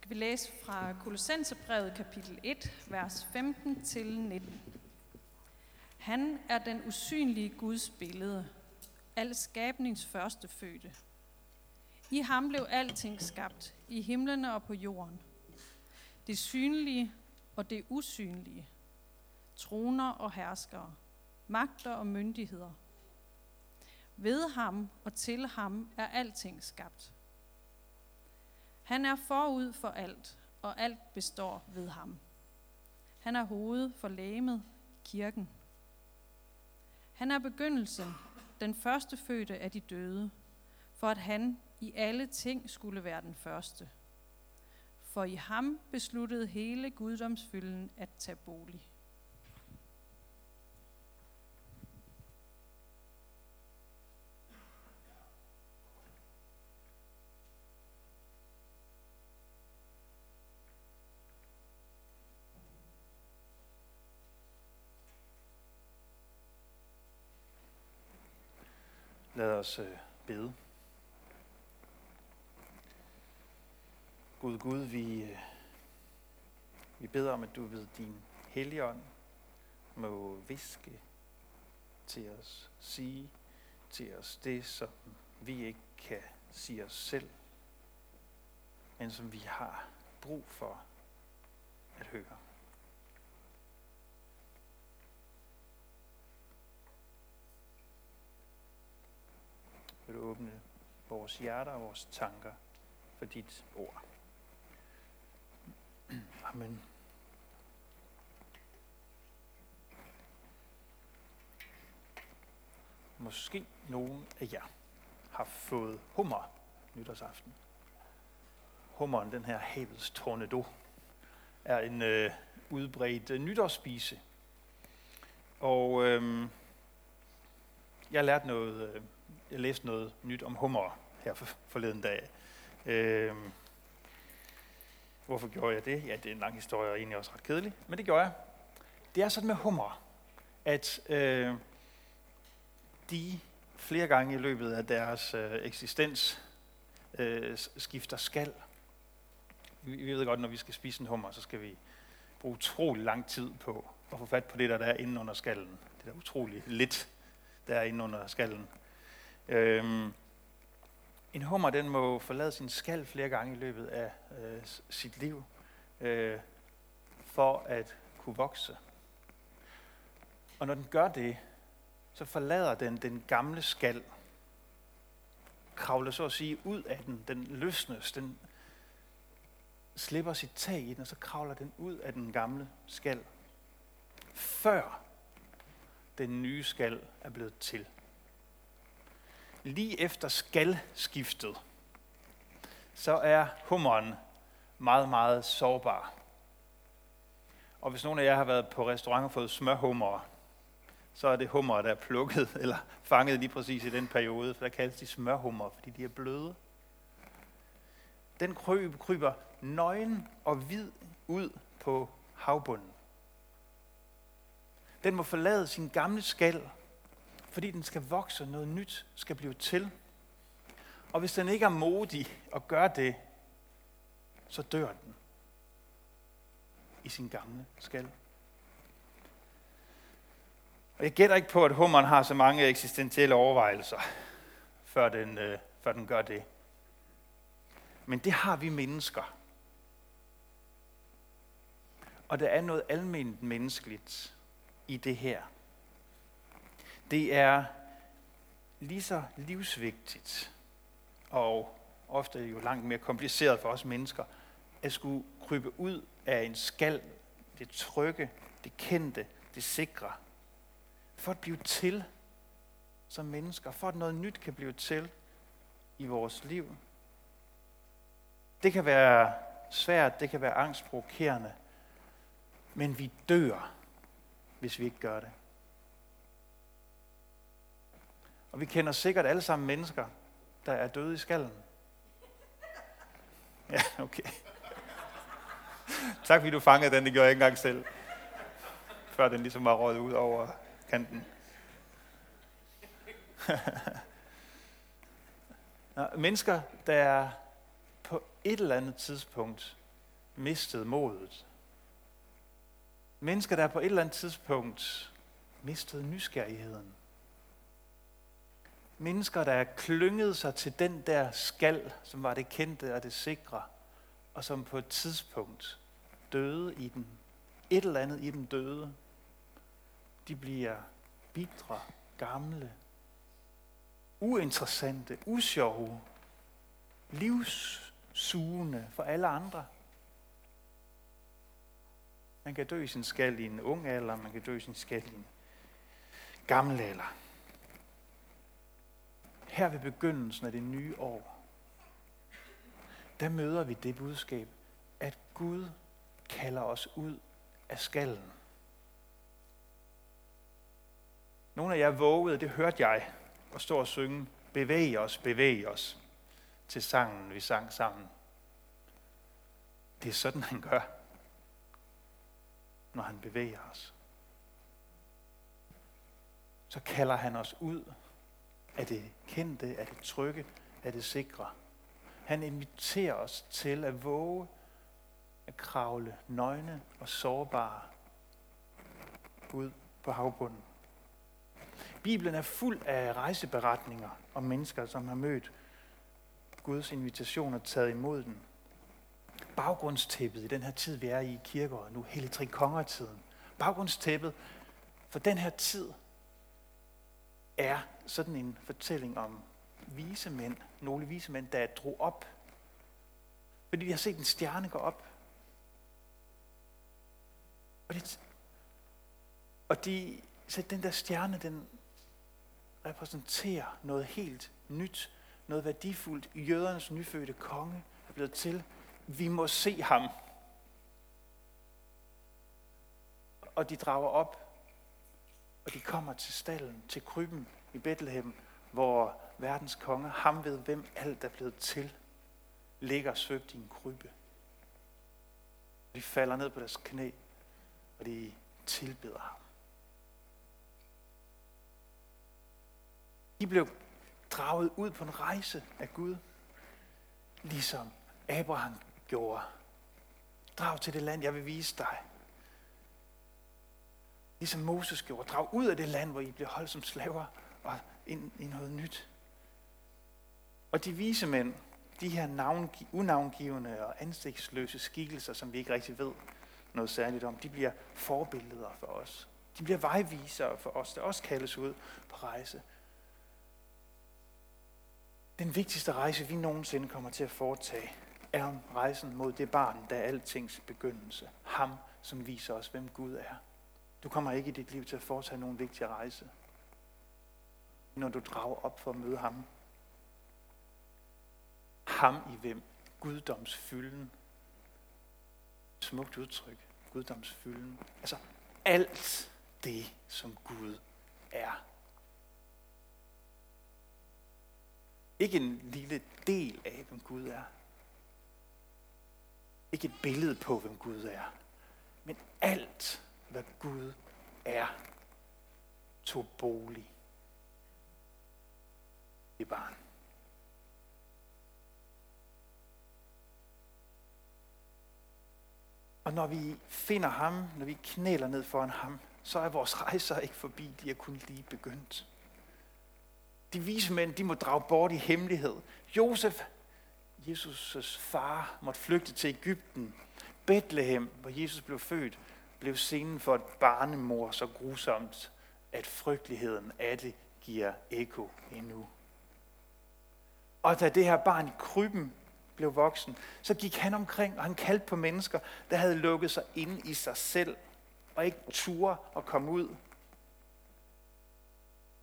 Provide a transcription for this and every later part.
skal vi læse fra Kolossenserbrevet kapitel 1, vers 15 til 19. Han er den usynlige Guds billede, al skabnings første fødte. I ham blev alting skabt, i himlene og på jorden. Det synlige og det usynlige. Troner og herskere, magter og myndigheder. Ved ham og til ham er alting skabt. Han er forud for alt, og alt består ved ham. Han er hovedet for lægemet, kirken. Han er begyndelsen, den første fødte af de døde, for at han i alle ting skulle være den første. For i ham besluttede hele guddomsfylden at tage bolig. Lad os øh, bede. Gud, Gud, vi, øh, vi beder om, at du ved din helligånd må viske til os, sige til os det, som vi ikke kan sige os selv, men som vi har brug for at høre. Vil du åbne vores hjerter og vores tanker for dit ord. Amen. Måske nogen af jer har fået hummer nytårsaften. Hummeren, den her havets tornado, er en øh, udbredt øh, nytårsspise. Og øh, jeg lærte noget, øh, jeg læste noget nyt om hummer her forleden dag. Øh, hvorfor gjorde jeg det? Ja, det er en lang historie og egentlig også ret kedelig, men det gjorde jeg. Det er sådan med hummer, at øh, de flere gange i løbet af deres øh, eksistens øh, skifter skal. Vi, vi ved godt, når vi skal spise en hummer, så skal vi bruge utrolig lang tid på at få fat på det, der er inde under skallen. Det er utrolig lidt, der er inde under skallen. Øhm, en hummer, den må forlade sin skal flere gange i løbet af øh, sit liv, øh, for at kunne vokse. Og når den gør det, så forlader den den gamle skal, kravler så at sige ud af den, den løsnes, den slipper sit tag i den, og så kravler den ud af den gamle skal, før den nye skal er blevet til lige efter skalskiftet, så er hummeren meget, meget sårbar. Og hvis nogen af jer har været på restaurant og fået smørhummer, så er det hummer, der er plukket eller fanget lige præcis i den periode, for der kaldes de smørhummer, fordi de er bløde. Den kryb, kryber nøgen og hvid ud på havbunden. Den må forlade sin gamle skal fordi den skal vokse, noget nyt skal blive til. Og hvis den ikke er modig og gør det, så dør den i sin gamle skal. Og jeg gætter ikke på, at hummeren har så mange eksistentielle overvejelser, før den, øh, før den gør det. Men det har vi mennesker. Og der er noget almindeligt menneskeligt i det her. Det er lige så livsvigtigt og ofte jo langt mere kompliceret for os mennesker, at skulle krybe ud af en skal, det trygge, det kendte, det sikre, for at blive til som mennesker, for at noget nyt kan blive til i vores liv. Det kan være svært, det kan være angstprovokerende, men vi dør, hvis vi ikke gør det. Og vi kender sikkert alle sammen mennesker, der er døde i skallen. Ja, okay. Tak fordi du fangede den, det gjorde jeg ikke engang selv. Før den ligesom var røget ud over kanten. Nå, mennesker, der på et eller andet tidspunkt mistet modet. Mennesker, der på et eller andet tidspunkt mistede nysgerrigheden. Mennesker, der klyngede sig til den der skal, som var det kendte og det sikre, og som på et tidspunkt døde i den. Et eller andet i dem døde. De bliver bitre, gamle, uinteressante, usjove, livssugende for alle andre. Man kan dø i sin skal i en ung alder, man kan dø i sin skal i en gammel alder. Her ved begyndelsen af det nye år, der møder vi det budskab, at Gud kalder os ud af skallen. Nogle af jer vågede, det hørte jeg, og stå og synge, bevæg os, bevæg os, til sangen, vi sang sammen. Det er sådan, han gør, når han bevæger os. Så kalder han os ud er det kendte, Er det trygge, Er det sikre. Han inviterer os til at våge at kravle nøgne og sårbare ud på havbunden. Bibelen er fuld af rejseberetninger om mennesker, som har mødt Guds invitation og taget imod den. Baggrundstæppet i den her tid, vi er i i kirkeåret nu, hele tre kongertiden. Baggrundstæppet for den her tid er sådan en fortælling om vise mænd, nogle vise mænd, der drog op. Fordi de har set en stjerne gå op. Og, det, og de, så den der stjerne, den repræsenterer noget helt nyt, noget værdifuldt. Jødernes nyfødte konge er blevet til. Vi må se ham. Og de drager op, og de kommer til stallen, til krybben i Bethlehem, hvor verdens konge, ham ved hvem alt er blevet til, ligger søgt i en krybbe. De falder ned på deres knæ, og de tilbeder ham. De blev draget ud på en rejse af Gud, ligesom Abraham gjorde. Drag til det land, jeg vil vise dig. Ligesom Moses gjorde. Drag ud af det land, hvor I bliver holdt som slaver, og ind i noget nyt. Og de vise mænd, de her navngi- unavngivende og ansigtsløse skikkelser, som vi ikke rigtig ved noget særligt om, de bliver forbilleder for os. De bliver vejvisere for os, der også kaldes ud på rejse. Den vigtigste rejse, vi nogensinde kommer til at foretage, er rejsen mod det barn, der er altings begyndelse. Ham, som viser os, hvem Gud er. Du kommer ikke i dit liv til at foretage nogen vigtig rejse, når du drager op for at møde ham. Ham i hvem guddomsfylden. Smukt udtryk. Guddomsfylden. Altså alt det, som Gud er. Ikke en lille del af, hvem Gud er. Ikke et billede på, hvem Gud er. Men alt, hvad Gud er, tog bolig i barn. Og når vi finder ham, når vi knæler ned foran ham, så er vores rejser ikke forbi, de er kun lige begyndt. De vise mænd, de må drage bort i hemmelighed. Josef, Jesus' far, måtte flygte til Ægypten. Bethlehem, hvor Jesus blev født, blev scenen for et barnemor så grusomt, at frygteligheden af det giver eko endnu. Og da det her barn i krybben blev voksen, så gik han omkring, og han kaldte på mennesker, der havde lukket sig inde i sig selv, og ikke turde at komme ud.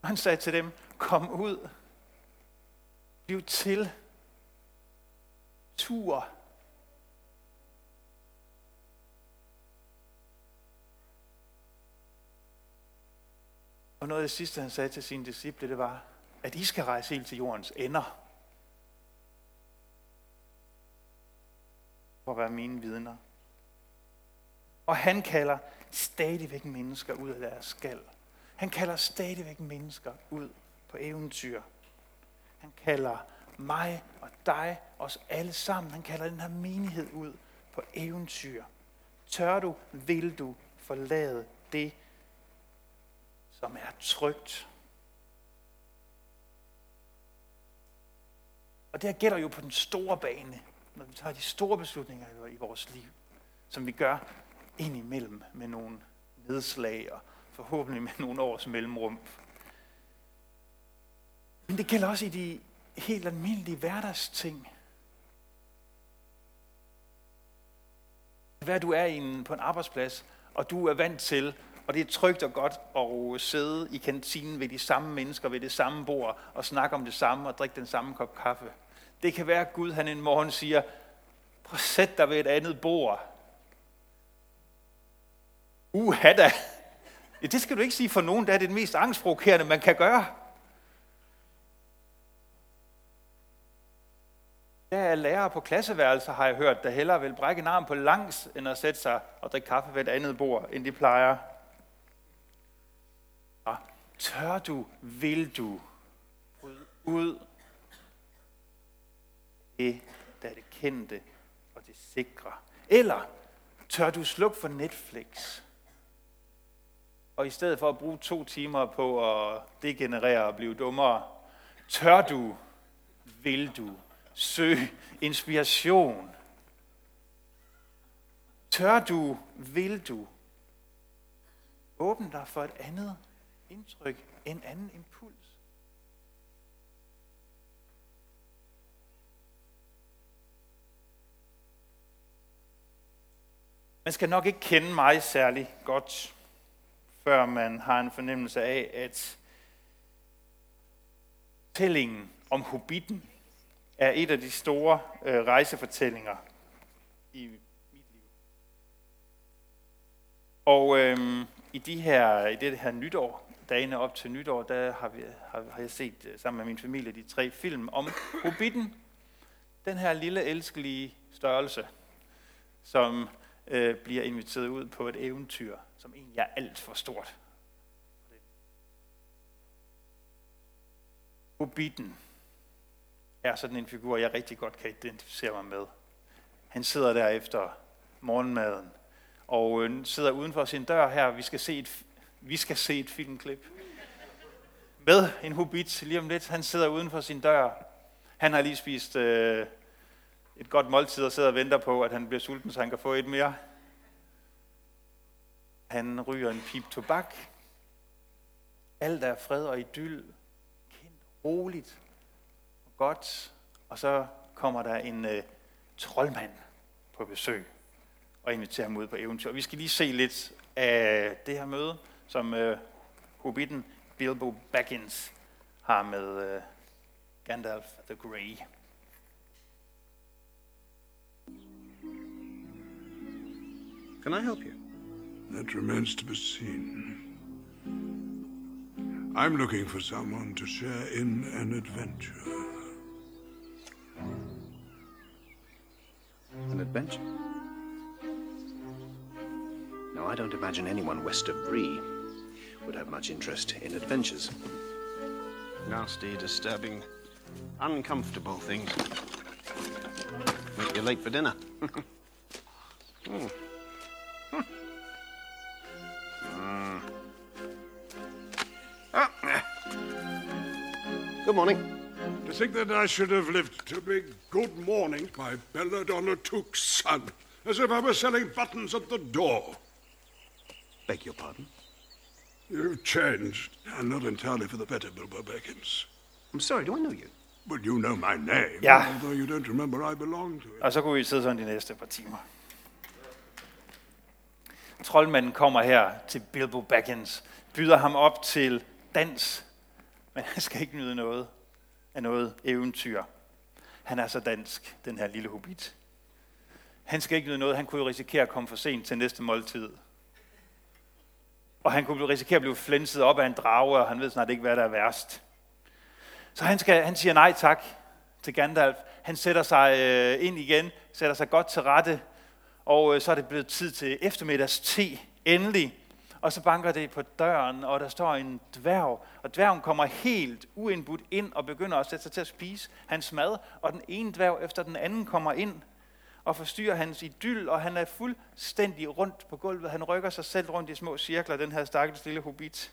Og han sagde til dem, kom ud, bliv til, tur. Og noget af det sidste, han sagde til sine disciple, det var, at I skal rejse helt til jordens ender. For at være mine vidner. Og han kalder stadigvæk mennesker ud af deres skal. Han kalder stadigvæk mennesker ud på eventyr. Han kalder mig og dig, os alle sammen, han kalder den her menighed ud på eventyr? Tør du, vil du forlade det, som er trygt? Og det her gælder jo på den store bane, når vi tager de store beslutninger i vores liv, som vi gør indimellem med nogle nedslag og forhåbentlig med nogle års mellemrum. Men det gælder også i de helt almindelige hverdagsting. Hvad du er i en, på en arbejdsplads, og du er vant til, og det er trygt og godt at sidde i kantinen ved de samme mennesker, ved det samme bord, og snakke om det samme og drikke den samme kop kaffe. Det kan være, at Gud han en morgen siger, prøv at sæt dig ved et andet bord. Uha da! Ja, det skal du ikke sige for nogen, der er det mest angstprovokerende, man kan gøre. Der er lærere på klasseværelser, har jeg hørt, der hellere vil brække en arm på langs, end at sætte sig og drikke kaffe ved et andet bord, end de plejer. Tør du, vil du, bryde ud det, der er det kendte og det sikre. Eller tør du slukke for Netflix, og i stedet for at bruge to timer på at degenerere og blive dummere, tør du, vil du, søge inspiration. Tør du, vil du, åbne dig for et andet indtryk, en anden impuls. Man skal nok ikke kende mig særlig godt, før man har en fornemmelse af, at fortællingen om Hobbiten er et af de store øh, rejsefortællinger i mit liv. Og øh, i, de her, i det her nytår, dagene op til nytår, der har, vi, har, har jeg set øh, sammen med min familie de tre film om Hobbiten. Den her lille elskelige størrelse, som øh, bliver inviteret ud på et eventyr, som egentlig er alt for stort. Hobbiten er sådan en figur, jeg rigtig godt kan identificere mig med. Han sidder der efter morgenmaden, og øh, sidder uden for sin dør her. Vi skal se et, vi skal se et filmklip. Med en hobbit lige om lidt. Han sidder uden for sin dør. Han har lige spist øh, et godt måltid og sidder og venter på, at han bliver sulten, så han kan få et mere. Han ryger en pip tobak. Alt er fred og idyll. Kendt roligt og godt. Og så kommer der en øh, troldmand på besøg og inviterer ham ud på eventyr. Og vi skal lige se lidt af det her møde, som øh, Hobbiten Bilbo Baggins har med øh, Gandalf the Grey. Can I help you? That remains to be seen. I'm looking for someone to share in an adventure. An adventure? No, I don't imagine anyone west of Bree would have much interest in adventures. Nasty, disturbing, uncomfortable things. Make you late for dinner. mm. Good morning. To think that I should have lived to be good morning, my Belladonna Took's son, as if I were selling buttons at the door. Beg your pardon? You've changed, and not entirely for the better, Bilbo Baggins. I'm sorry, do I know you? Well, you know my name, Yeah. although you don't remember I belong to it. Og så kunne vi sidde sådan de næste par timer. Troldmanden kommer her til Bilbo Baggins, byder ham op til dans, men han skal ikke nyde noget af noget eventyr. Han er så dansk, den her lille hobbit. Han skal ikke nyde noget, han kunne jo risikere at komme for sent til næste måltid. Og han kunne risikere at blive flænset op af en drage, og han ved snart ikke, hvad der er værst. Så han, skal, han siger nej tak til Gandalf. Han sætter sig øh, ind igen, sætter sig godt til rette, og øh, så er det blevet tid til eftermiddags te, endelig. Og så banker det på døren, og der står en dværg, og dværgen kommer helt uindbudt ind og begynder at sætte sig til at spise hans mad, og den ene dværg efter den anden kommer ind, og forstyrrer hans idyll, og han er fuldstændig rundt på gulvet. Han rykker sig selv rundt i små cirkler, den her stakkels lille hobbit.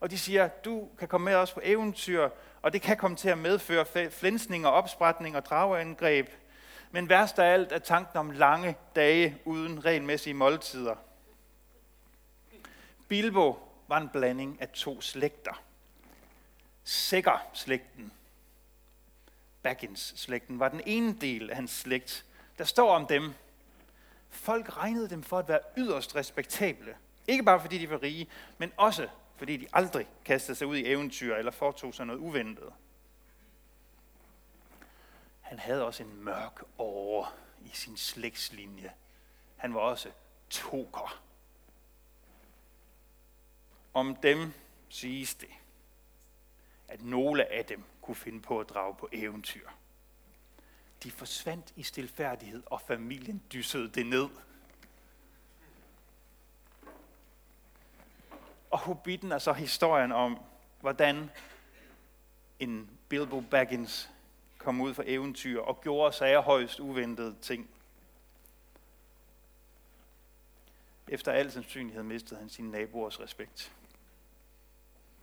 Og de siger, du kan komme med os på eventyr, og det kan komme til at medføre flænsning og opsprætning og drageangreb. Men værst af alt er tanken om lange dage uden regelmæssige måltider. Bilbo var en blanding af to slægter. Sækker-slægten, Baggins-slægten, var den ene del af hans slægt. Der står om dem, folk regnede dem for at være yderst respektable. Ikke bare fordi de var rige, men også fordi de aldrig kastede sig ud i eventyr eller foretog sig noget uventet. Han havde også en mørk åre i sin slægtslinje. Han var også toker. Om dem siges det, at nogle af dem kunne finde på at drage på eventyr. De forsvandt i stilfærdighed, og familien dyssede det ned. Og Hobbiten er så historien om, hvordan en Bilbo Baggins kom ud for eventyr og gjorde sager højst uventede ting. Efter al sandsynlighed mistede han sin naboers respekt.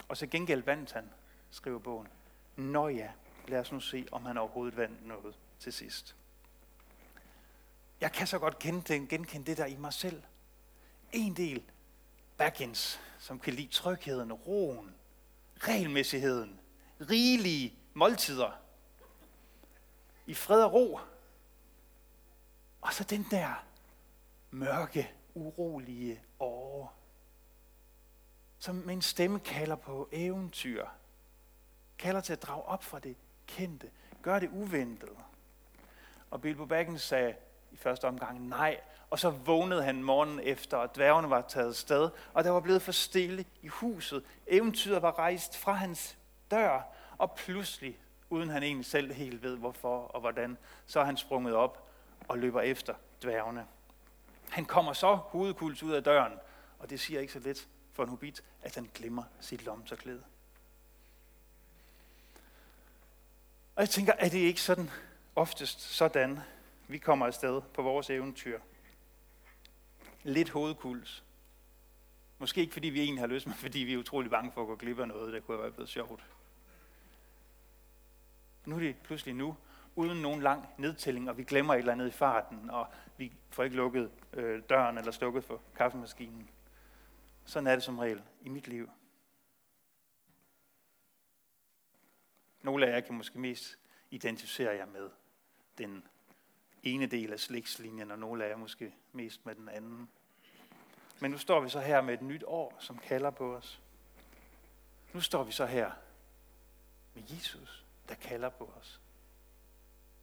Og så gengæld vandt han, skriver bogen. Nå ja, lad os nu se, om han overhovedet vandt noget til sidst. Jeg kan så godt kende, genkende det der i mig selv. En del Baggins, som kan lide trygheden, roen, regelmæssigheden, rigelige måltider, i fred og ro. Og så den der mørke, urolige år, som med en stemme kalder på eventyr, kalder til at drage op fra det kendte, gør det uventede. Og Bilbo Baggins sagde i første omgang nej, og så vågnede han morgenen efter, og dværgene var taget sted, og der var blevet for stille i huset. Eventyret var rejst fra hans dør, og pludselig, uden han egentlig selv helt ved hvorfor og hvordan, så er han sprunget op og løber efter dværgene. Han kommer så hovedkuls ud af døren, og det siger ikke så lidt for en hobbit, at han glemmer sit lomterklæde. Og jeg tænker, er det ikke sådan, oftest sådan, vi kommer afsted på vores eventyr? Lidt hovedkuls. Måske ikke fordi vi egentlig har lyst, men fordi vi er utrolig bange for at gå glip af noget, der kunne have været sjovt. Nu er det pludselig nu, uden nogen lang nedtælling, og vi glemmer et eller andet i farten, og vi får ikke lukket øh, døren eller slukket for kaffemaskinen. Sådan er det som regel i mit liv. Nogle af jer kan måske mest identificere jer med den ene del af slægtslinjen, og nogle af jer måske mest med den anden. Men nu står vi så her med et nyt år, som kalder på os. Nu står vi så her med Jesus, der kalder på os.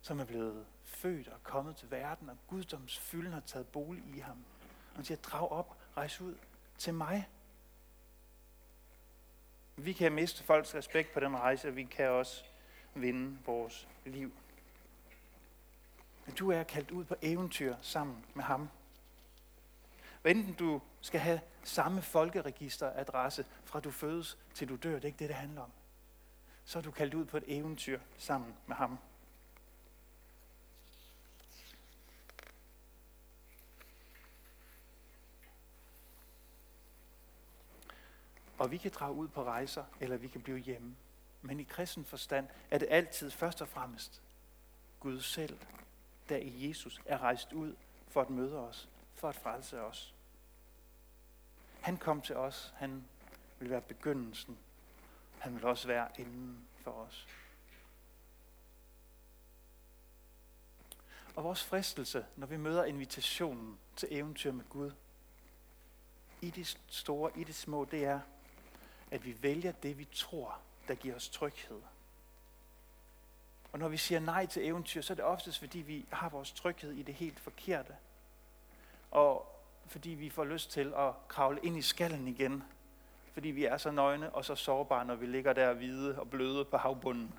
Som er blevet født og kommet til verden, og guddoms fylden har taget bolig i ham. Han siger, drag op, rejs ud til mig. Vi kan miste folks respekt på den rejse, og vi kan også vinde vores liv. Men du er kaldt ud på eventyr sammen med ham. Hvad enten du skal have samme folkeregisteradresse fra du fødes til du dør, det er ikke det, det handler om. Så er du kaldt ud på et eventyr sammen med ham. Og vi kan drage ud på rejser, eller vi kan blive hjemme. Men i kristen forstand er det altid først og fremmest Gud selv, der i Jesus er rejst ud for at møde os, for at frelse os. Han kom til os, han vil være begyndelsen, han vil også være inden for os. Og vores fristelse, når vi møder invitationen til eventyr med Gud, i det store, i det små, det er, at vi vælger det, vi tror, der giver os tryghed. Og når vi siger nej til eventyr, så er det oftest, fordi vi har vores tryghed i det helt forkerte. Og fordi vi får lyst til at kravle ind i skallen igen, fordi vi er så nøgne og så sårbare, når vi ligger der hvide og bløde på havbunden.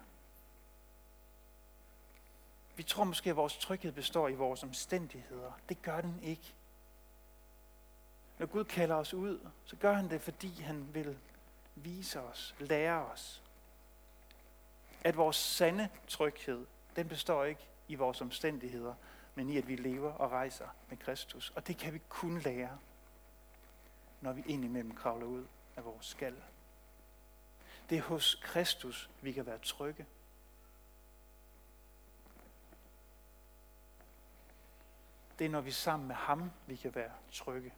Vi tror måske, at vores tryghed består i vores omstændigheder. Det gør den ikke. Når Gud kalder os ud, så gør han det, fordi han vil vise os, lære os, at vores sande tryghed, den består ikke i vores omstændigheder, men i at vi lever og rejser med Kristus. Og det kan vi kun lære, når vi indimellem kravler ud af vores skal. Det er hos Kristus, vi kan være trygge. Det er, når vi er sammen med ham, vi kan være trygge.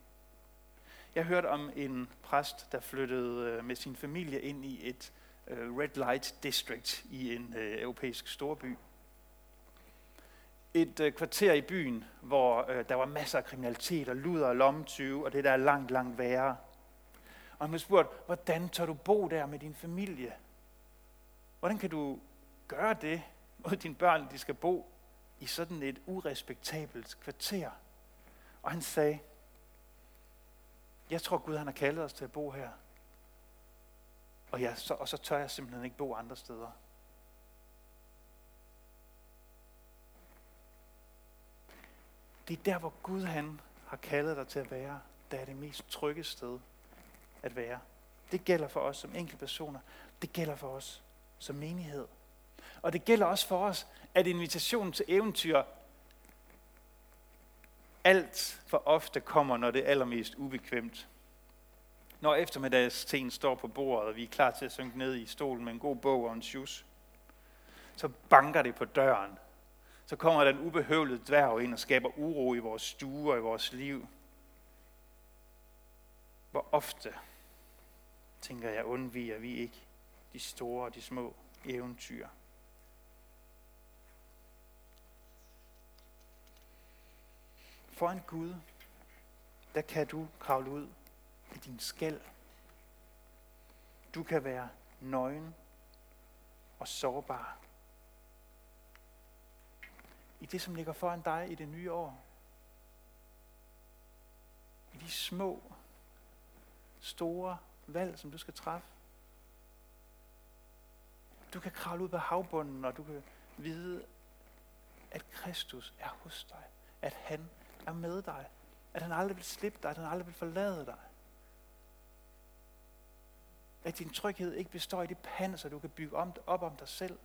Jeg hørte om en præst, der flyttede øh, med sin familie ind i et øh, Øh, red light district i en øh, europæisk storby. Et øh, kvarter i byen, hvor der var masser af kriminalitet og luder og lommetyve, og det der er langt, langt værre. Og han blev spurgt, hvordan tør du bo der med din familie? Hvordan kan du gøre det, mod dine børn, de skal bo i sådan et urespektabelt kvarter? Og han sagde, jeg tror Gud han har kaldet os til at bo her. Og, jeg, så, og så tør jeg simpelthen ikke bo andre steder. Det er der, hvor Gud han har kaldet dig til at være. Der er det mest trygge sted at være. Det gælder for os som enkeltpersoner. Det gælder for os som menighed. Og det gælder også for os, at invitationen til eventyr alt for ofte kommer, når det er allermest ubekvemt. Når eftermiddagsten står på bordet, og vi er klar til at synke ned i stolen med en god bog og en sjus, så banker det på døren. Så kommer den ubehøvlede dværg ind og skaber uro i vores stue og i vores liv. Hvor ofte, tænker jeg, undviger vi ikke de store og de små eventyr. foran Gud, der kan du kravle ud i din skæld. Du kan være nøgen og sårbar. I det, som ligger foran dig i det nye år. I de små, store valg, som du skal træffe. Du kan kravle ud på havbunden, og du kan vide, at Kristus er hos dig. At han er med dig. At han aldrig vil slippe dig, at han aldrig vil forlade dig. At din tryghed ikke består i det panser, du kan bygge om, op om dig selv.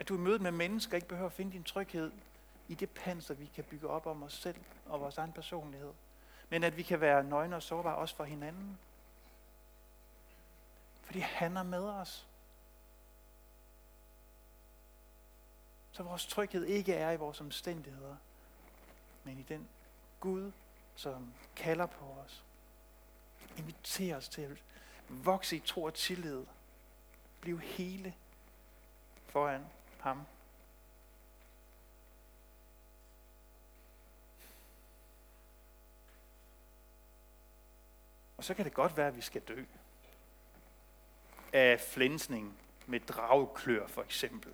At du i mødet med mennesker ikke behøver at finde din tryghed i det panser, vi kan bygge op om os selv og vores egen personlighed. Men at vi kan være nøgne og sårbare også for hinanden. Fordi han er med os. Så vores tryghed ikke er i vores omstændigheder, men i den Gud, som kalder på os. Inviterer os til at vokse i tro og tillid. Blive hele foran ham. Og så kan det godt være, at vi skal dø. Af flænsning med dragklør for eksempel.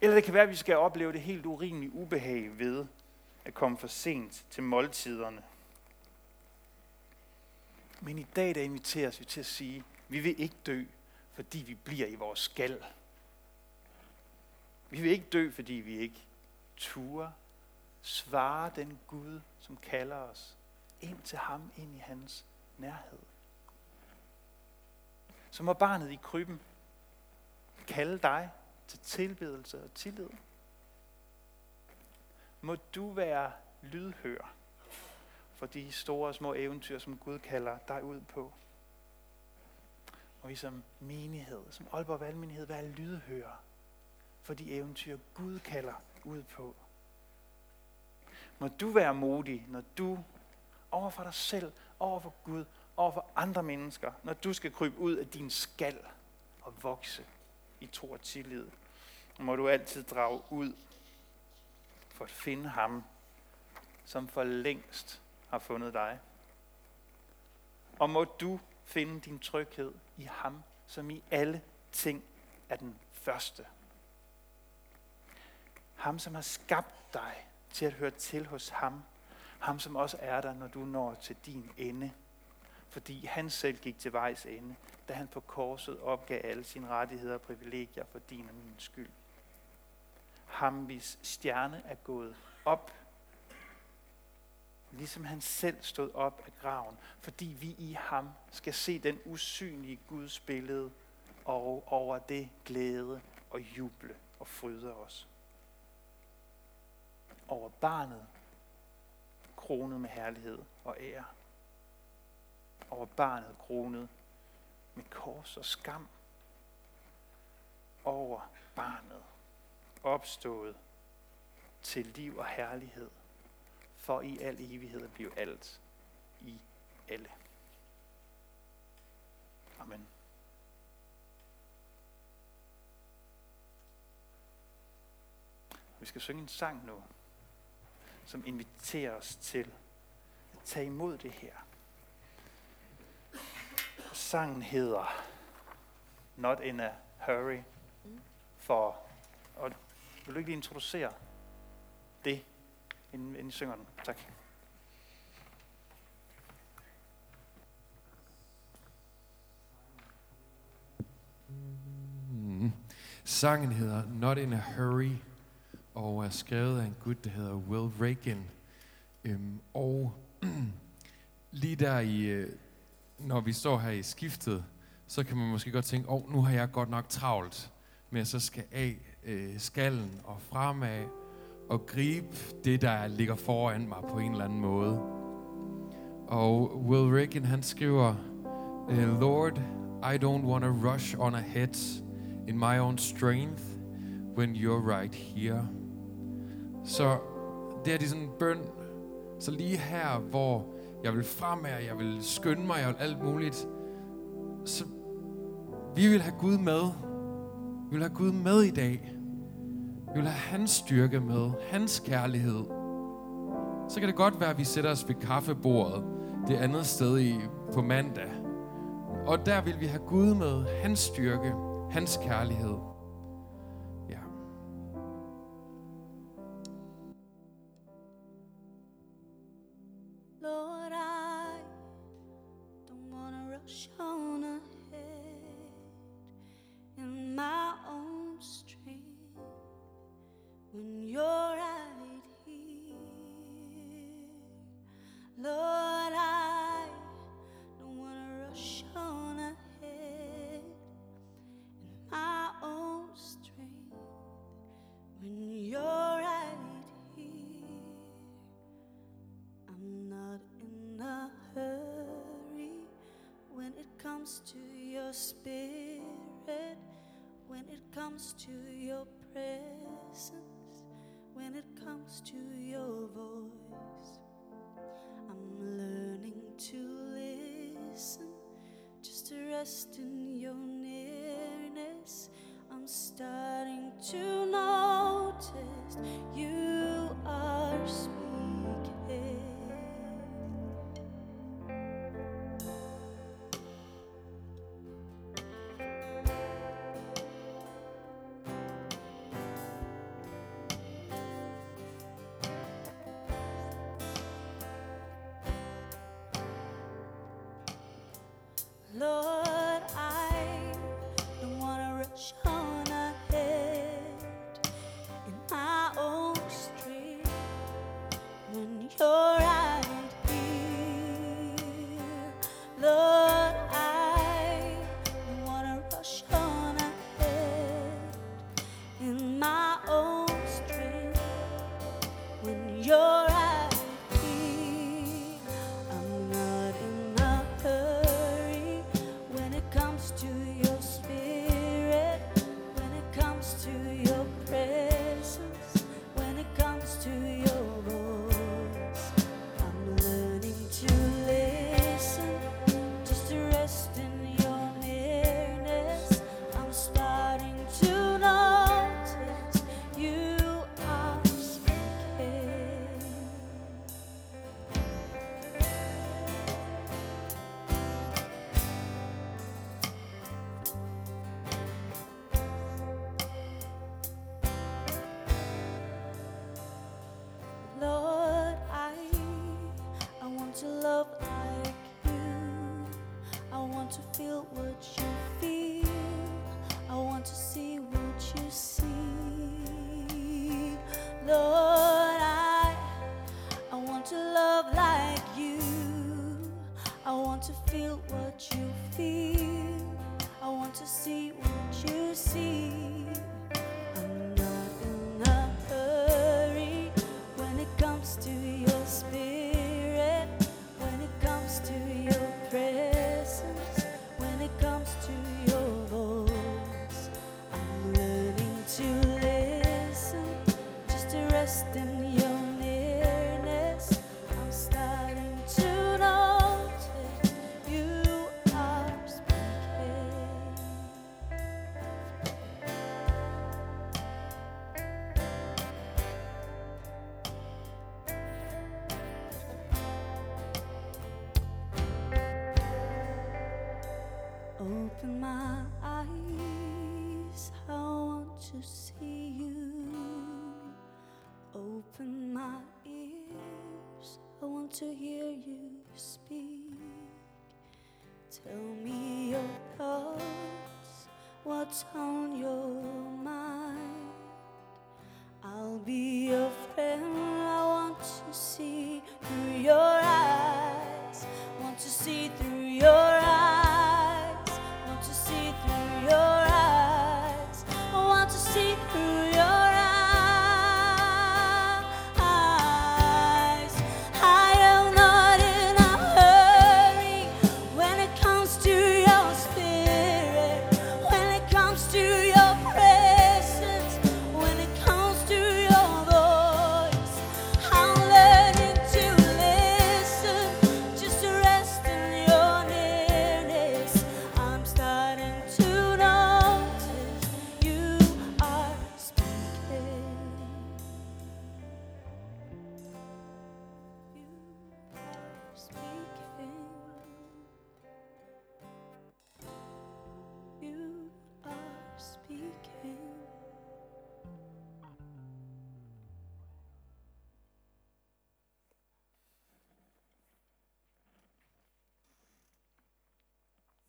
Eller det kan være, at vi skal opleve det helt urimelige ubehag ved at komme for sent til måltiderne. Men i dag der inviteres vi til at sige, vi vil ikke dø, fordi vi bliver i vores skal. Vi vil ikke dø, fordi vi ikke turer svare den Gud, som kalder os ind til ham, ind i hans nærhed. Så må barnet i krybben kalde dig til tilbedelse og tillid. Må du være lydhør for de store og små eventyr, som Gud kalder dig ud på. Og vi som menighed, som Aalborg Valgmenighed, være lydhører for de eventyr, Gud kalder ud på. Må du være modig, når du over for dig selv, over for Gud, over for andre mennesker, når du skal krybe ud af din skal og vokse i tro og tillid må du altid drage ud for at finde ham, som for længst har fundet dig. Og må du finde din tryghed i ham, som i alle ting er den første. Ham, som har skabt dig til at høre til hos ham. Ham, som også er der, når du når til din ende. Fordi han selv gik til vejs ende, da han på korset opgav alle sine rettigheder og privilegier for din og min skyld ham, hvis stjerne er gået op, ligesom han selv stod op af graven, fordi vi i ham skal se den usynlige Guds billede og over det glæde og juble og fryde os. Over barnet kronet med herlighed og ære. Over barnet kronet med kors og skam. Over barnet opstået til liv og herlighed, for i al evighed at blive alt i alle. Amen. Vi skal synge en sang nu, som inviterer os til at tage imod det her. Sangen hedder Not in a Hurry, for, og vil du ikke lige introducere det, inden, inden I synger den? Tak. Mm. Sangen hedder Not in a Hurry, og er skrevet af en gut, der hedder Will Reagan. Øhm, og lige der i, øh, når vi står her i skiftet, så kan man måske godt tænke, åh, oh, nu har jeg godt nok travlt med at så skal af øh, skallen og fremad og gribe det, der ligger foran mig på en eller anden måde. Og Will Reagan, han skriver, eh, Lord, I don't want to rush on ahead in my own strength when you're right here. Så det er de sådan en bøn, så lige her, hvor jeg vil fremad, jeg vil skynde mig, jeg vil alt muligt, så vi vil have Gud med. Vi vil have Gud med i dag. Vi vil have hans styrke med, hans kærlighed. Så kan det godt være, at vi sætter os ved kaffebordet det andet sted i, på mandag. Og der vil vi have Gud med, hans styrke, hans kærlighed. Ja. Lord, I don't wanna rush on to your spirit, when it comes to your presence, when it comes to your voice. I'm learning to listen, just to rest in your nearness. I'm starting to notice you So.